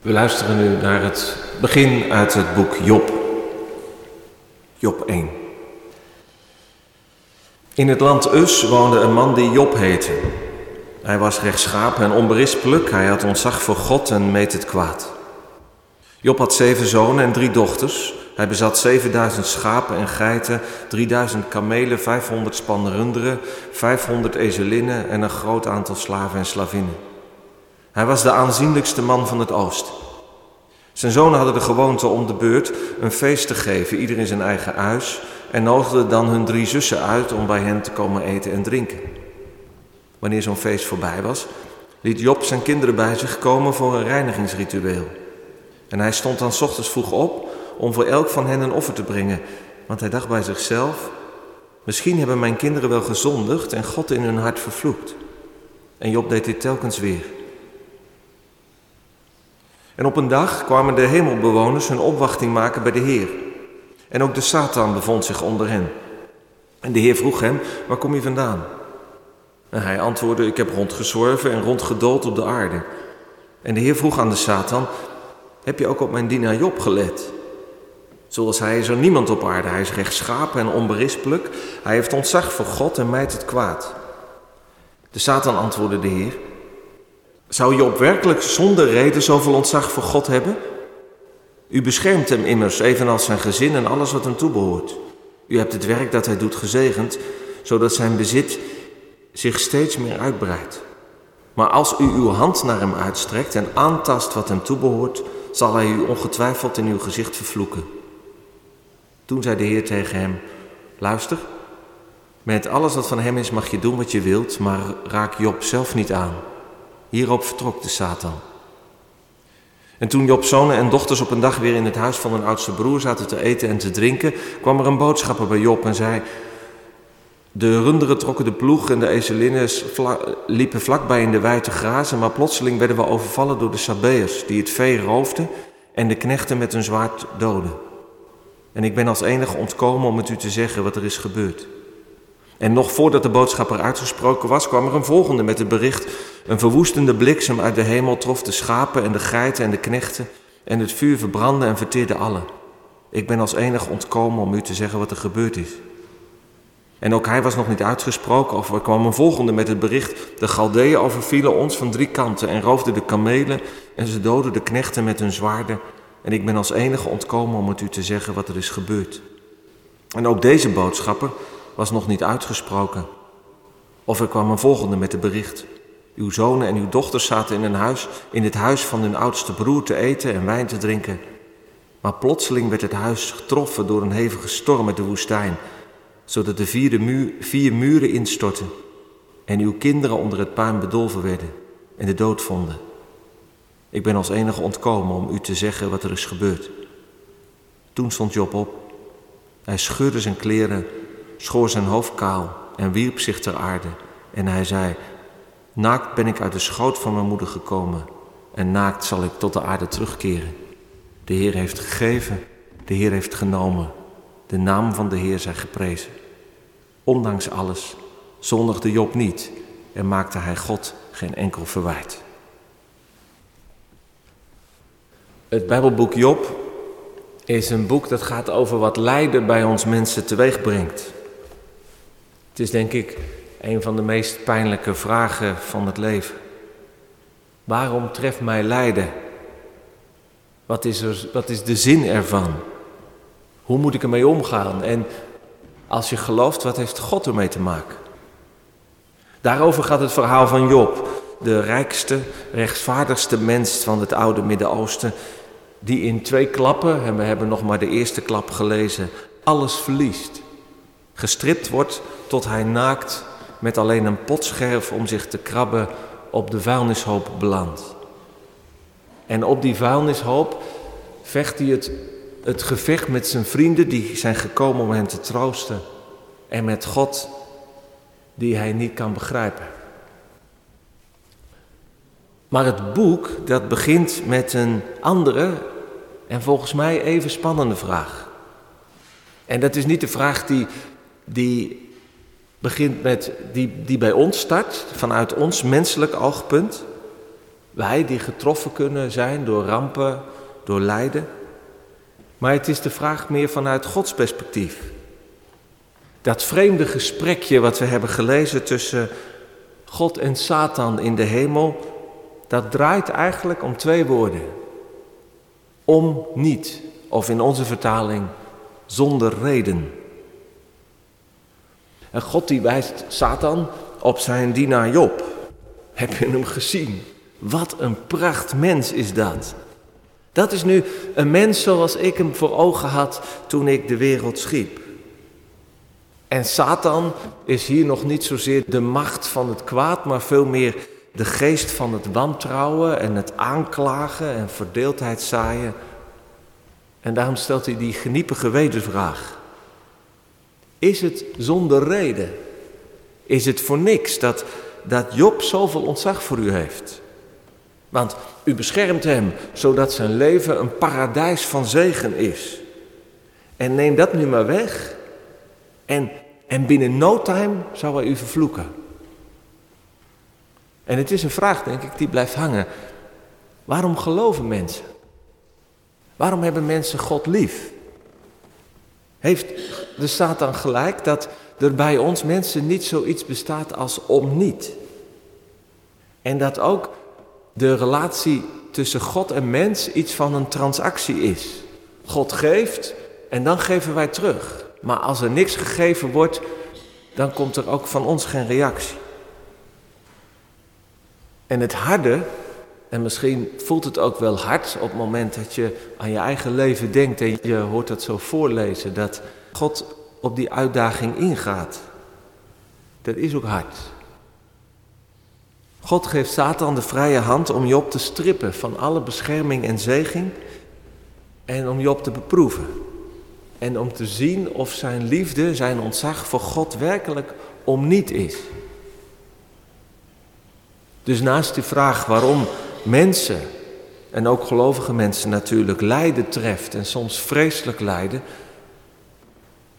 We luisteren nu naar het begin uit het boek Job. Job 1. In het land Us woonde een man die Job heette. Hij was rechtschapen en onberispelijk, hij had ontzag voor God en meet het kwaad. Job had zeven zonen en drie dochters. Hij bezat 7000 schapen en geiten, 3000 kamelen, 500 spannen runderen, 500 ezelinnen en een groot aantal slaven en slavinnen. Hij was de aanzienlijkste man van het oosten. Zijn zonen hadden de gewoonte om de beurt een feest te geven, ieder in zijn eigen huis, en nodigden dan hun drie zussen uit om bij hen te komen eten en drinken. Wanneer zo'n feest voorbij was, liet Job zijn kinderen bij zich komen voor een reinigingsritueel. En hij stond dan ochtends vroeg op om voor elk van hen een offer te brengen, want hij dacht bij zichzelf, misschien hebben mijn kinderen wel gezondigd en God in hun hart vervloekt. En Job deed dit telkens weer. En op een dag kwamen de hemelbewoners hun opwachting maken bij de Heer. En ook de Satan bevond zich onder hen. En de Heer vroeg hem, waar kom je vandaan? En hij antwoordde, ik heb rondgezworven en rondgedoold op de aarde. En de Heer vroeg aan de Satan, heb je ook op mijn dienaar Job gelet? Zoals hij is er niemand op aarde. Hij is rechtschapen en onberispelijk. Hij heeft ontzag voor God en mijt het kwaad. De Satan antwoordde de Heer, zou Job werkelijk zonder reden zoveel ontzag voor God hebben? U beschermt hem immers, evenals zijn gezin en alles wat hem toebehoort. U hebt het werk dat hij doet gezegend, zodat zijn bezit zich steeds meer uitbreidt. Maar als u uw hand naar hem uitstrekt en aantast wat hem toebehoort, zal hij u ongetwijfeld in uw gezicht vervloeken. Toen zei de Heer tegen hem: Luister, met alles wat van hem is mag je doen wat je wilt, maar raak Job zelf niet aan. Hierop vertrok de Satan. En toen Job's zonen en dochters op een dag weer in het huis van hun oudste broer zaten te eten en te drinken, kwam er een boodschapper bij Job en zei: De runderen trokken de ploeg en de ezelinnen liepen vlakbij in de wei te grazen, maar plotseling werden we overvallen door de Sabeërs, die het vee roofden en de knechten met hun zwaard doden. En ik ben als enige ontkomen om het u te zeggen wat er is gebeurd. En nog voordat de boodschapper uitgesproken was, kwam er een volgende met het bericht: Een verwoestende bliksem uit de hemel trof de schapen en de geiten en de knechten, en het vuur verbrandde en verteerde alle. Ik ben als enig ontkomen om u te zeggen wat er gebeurd is. En ook hij was nog niet uitgesproken, of er kwam een volgende met het bericht: De Galdeeën overvielen ons van drie kanten en roofden de kamelen, en ze doden de knechten met hun zwaarden. En ik ben als enige ontkomen om het u te zeggen wat er is gebeurd. En ook deze boodschapper was nog niet uitgesproken. Of er kwam een volgende met het bericht. Uw zonen en uw dochters zaten in een huis, in het huis van hun oudste broer te eten en wijn te drinken. Maar plotseling werd het huis getroffen door een hevige storm uit de woestijn, zodat de vier, vier muren instortten en uw kinderen onder het puin bedolven werden en de dood vonden. Ik ben als enige ontkomen om u te zeggen wat er is gebeurd. Toen stond Job op. Hij scheurde zijn kleren schoor zijn hoofd kaal en wierp zich ter aarde. En hij zei, naakt ben ik uit de schoot van mijn moeder gekomen en naakt zal ik tot de aarde terugkeren. De Heer heeft gegeven, de Heer heeft genomen. De naam van de Heer zij geprezen. Ondanks alles zondigde Job niet en maakte hij God geen enkel verwijt. Het Bijbelboek Job is een boek dat gaat over wat lijden bij ons mensen teweeg brengt. Het is denk ik een van de meest pijnlijke vragen van het leven. Waarom treft mij lijden? Wat is, er, wat is de zin ervan? Hoe moet ik ermee omgaan? En als je gelooft, wat heeft God ermee te maken? Daarover gaat het verhaal van Job, de rijkste, rechtvaardigste mens van het oude Midden-Oosten, die in twee klappen, en we hebben nog maar de eerste klap gelezen, alles verliest. Gestript wordt tot hij naakt met alleen een potscherf om zich te krabben op de vuilnishoop belandt. En op die vuilnishoop vecht hij het, het gevecht met zijn vrienden die zijn gekomen om hem te troosten. En met God die hij niet kan begrijpen. Maar het boek dat begint met een andere en volgens mij even spannende vraag. En dat is niet de vraag die, die begint met, die, die bij ons start, vanuit ons menselijk oogpunt. Wij die getroffen kunnen zijn door rampen, door lijden. Maar het is de vraag meer vanuit Gods perspectief. Dat vreemde gesprekje wat we hebben gelezen tussen God en Satan in de hemel, dat draait eigenlijk om twee woorden. Om niet, of in onze vertaling, zonder reden. En God die wijst Satan op zijn dienaar Job. Heb je hem gezien? Wat een pracht mens is dat. Dat is nu een mens zoals ik hem voor ogen had toen ik de wereld schiep. En Satan is hier nog niet zozeer de macht van het kwaad, maar veel meer de geest van het wantrouwen en het aanklagen en verdeeldheid zaaien. En daarom stelt hij die geniepige wedervraag. Is het zonder reden? Is het voor niks dat, dat Job zoveel ontzag voor u heeft? Want u beschermt hem zodat zijn leven een paradijs van zegen is. En neem dat nu maar weg en, en binnen no time zou hij u vervloeken. En het is een vraag, denk ik, die blijft hangen. Waarom geloven mensen? Waarom hebben mensen God lief? Heeft de Satan gelijk dat er bij ons mensen niet zoiets bestaat als om niet? En dat ook de relatie tussen God en mens iets van een transactie is. God geeft en dan geven wij terug. Maar als er niks gegeven wordt, dan komt er ook van ons geen reactie. En het harde, en misschien voelt het ook wel hard op het moment dat je aan je eigen leven denkt en je hoort dat zo voorlezen, dat God op die uitdaging ingaat. Dat is ook hard. God geeft Satan de vrije hand om Job te strippen van alle bescherming en zeging en om Job te beproeven. En om te zien of zijn liefde, zijn ontzag voor God werkelijk om niet is. Dus naast die vraag waarom mensen, en ook gelovige mensen natuurlijk, lijden treft en soms vreselijk lijden,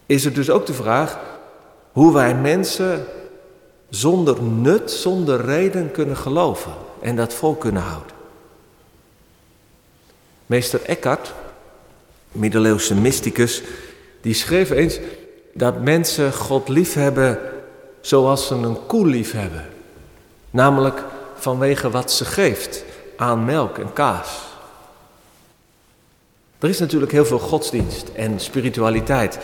is er dus ook de vraag hoe wij mensen zonder nut, zonder reden kunnen geloven en dat vol kunnen houden. Meester Eckhart, middeleeuwse mysticus, die schreef eens dat mensen God lief hebben zoals ze een koe lief hebben. Namelijk vanwege wat ze geeft aan melk en kaas. Er is natuurlijk heel veel godsdienst en spiritualiteit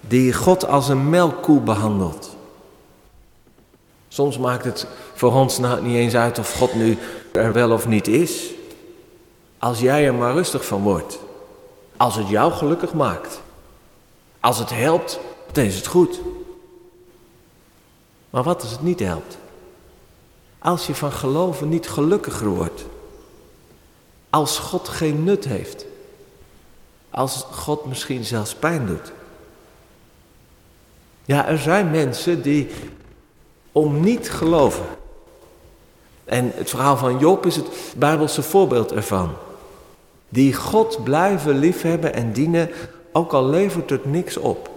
die God als een melkkoe behandelt. Soms maakt het voor ons nou niet eens uit of God nu er wel of niet is. Als jij er maar rustig van wordt. Als het jou gelukkig maakt. Als het helpt, dan is het goed. Maar wat als het niet helpt? Als je van geloven niet gelukkiger wordt. Als God geen nut heeft. Als God misschien zelfs pijn doet. Ja, er zijn mensen die om niet geloven. En het verhaal van Job is het Bijbelse voorbeeld ervan. Die God blijven liefhebben en dienen, ook al levert het niks op.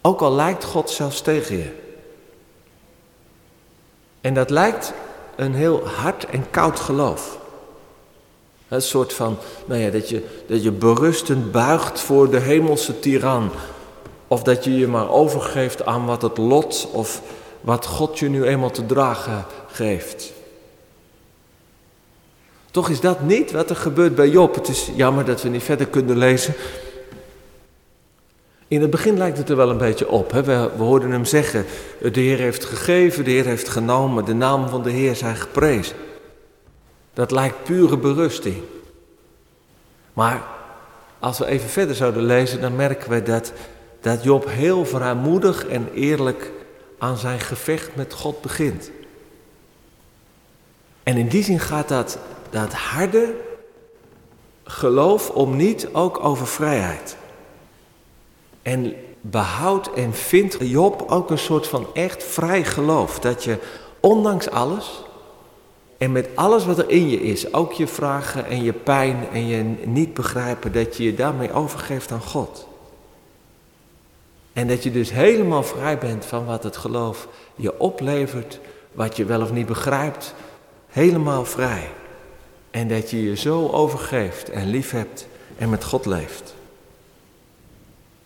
Ook al lijkt God zelfs tegen je. En dat lijkt een heel hard en koud geloof. Een soort van, nou ja, dat je, dat je berustend buigt voor de hemelse tiran. Of dat je je maar overgeeft aan wat het lot of wat God je nu eenmaal te dragen geeft. Toch is dat niet wat er gebeurt bij Job. Het is jammer dat we niet verder kunnen lezen. In het begin lijkt het er wel een beetje op. Hè? We, we hoorden hem zeggen, de Heer heeft gegeven, de Heer heeft genomen, de naam van de Heer zijn geprezen. Dat lijkt pure berusting. Maar als we even verder zouden lezen, dan merken we dat, dat Job heel vrijmoedig en eerlijk aan zijn gevecht met God begint. En in die zin gaat dat, dat harde geloof om niet ook over vrijheid. En behoudt en vindt Job ook een soort van echt vrij geloof. Dat je ondanks alles en met alles wat er in je is, ook je vragen en je pijn en je niet begrijpen, dat je je daarmee overgeeft aan God. En dat je dus helemaal vrij bent van wat het geloof je oplevert, wat je wel of niet begrijpt, helemaal vrij. En dat je je zo overgeeft en lief hebt en met God leeft.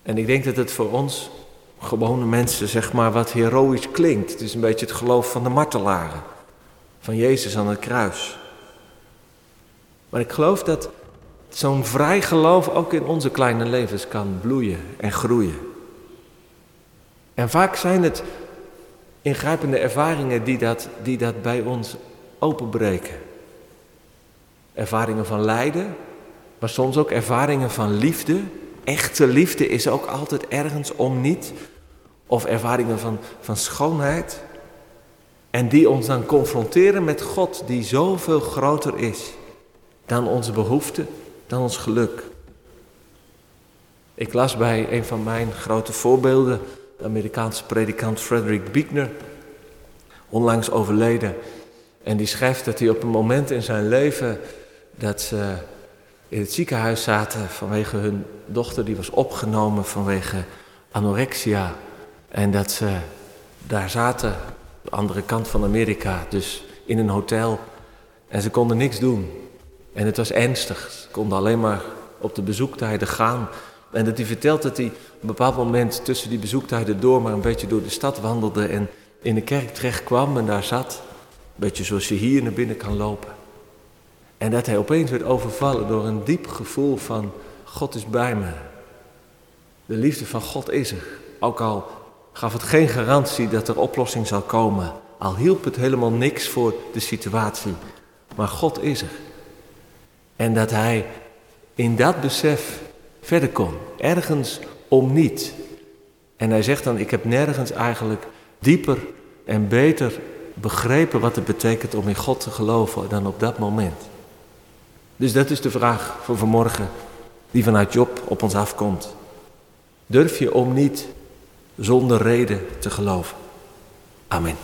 En ik denk dat het voor ons, gewone mensen, zeg maar, wat heroïsch klinkt. Het is een beetje het geloof van de martelaren. Van Jezus aan het kruis. Maar ik geloof dat zo'n vrij geloof ook in onze kleine levens kan bloeien en groeien. En vaak zijn het ingrijpende ervaringen die dat, die dat bij ons openbreken. Ervaringen van lijden, maar soms ook ervaringen van liefde. Echte liefde is ook altijd ergens om niet. Of ervaringen van, van schoonheid. En die ons dan confronteren met God, die zoveel groter is dan onze behoeften, dan ons geluk. Ik las bij een van mijn grote voorbeelden, de Amerikaanse predikant Frederick Buechner, onlangs overleden. En die schrijft dat hij op een moment in zijn leven dat ze in het ziekenhuis zaten vanwege hun dochter, die was opgenomen vanwege anorexia. En dat ze daar zaten, de andere kant van Amerika, dus in een hotel. En ze konden niks doen. En het was ernstig. Ze konden alleen maar op de bezoektijden gaan. En dat hij vertelt dat hij op een bepaald moment tussen die bezoektijden door maar een beetje door de stad wandelde en in de kerk terecht kwam en daar zat. Een beetje zoals je hier naar binnen kan lopen. En dat hij opeens werd overvallen door een diep gevoel van God is bij me. De liefde van God is er. Ook al gaf het geen garantie dat er oplossing zal komen. Al hielp het helemaal niks voor de situatie. Maar God is er. En dat hij in dat besef verder kon. Ergens om niet. En hij zegt dan, ik heb nergens eigenlijk dieper en beter begrepen wat het betekent om in God te geloven dan op dat moment. Dus dat is de vraag voor vanmorgen die vanuit Job op ons afkomt. Durf je om niet zonder reden te geloven? Amen.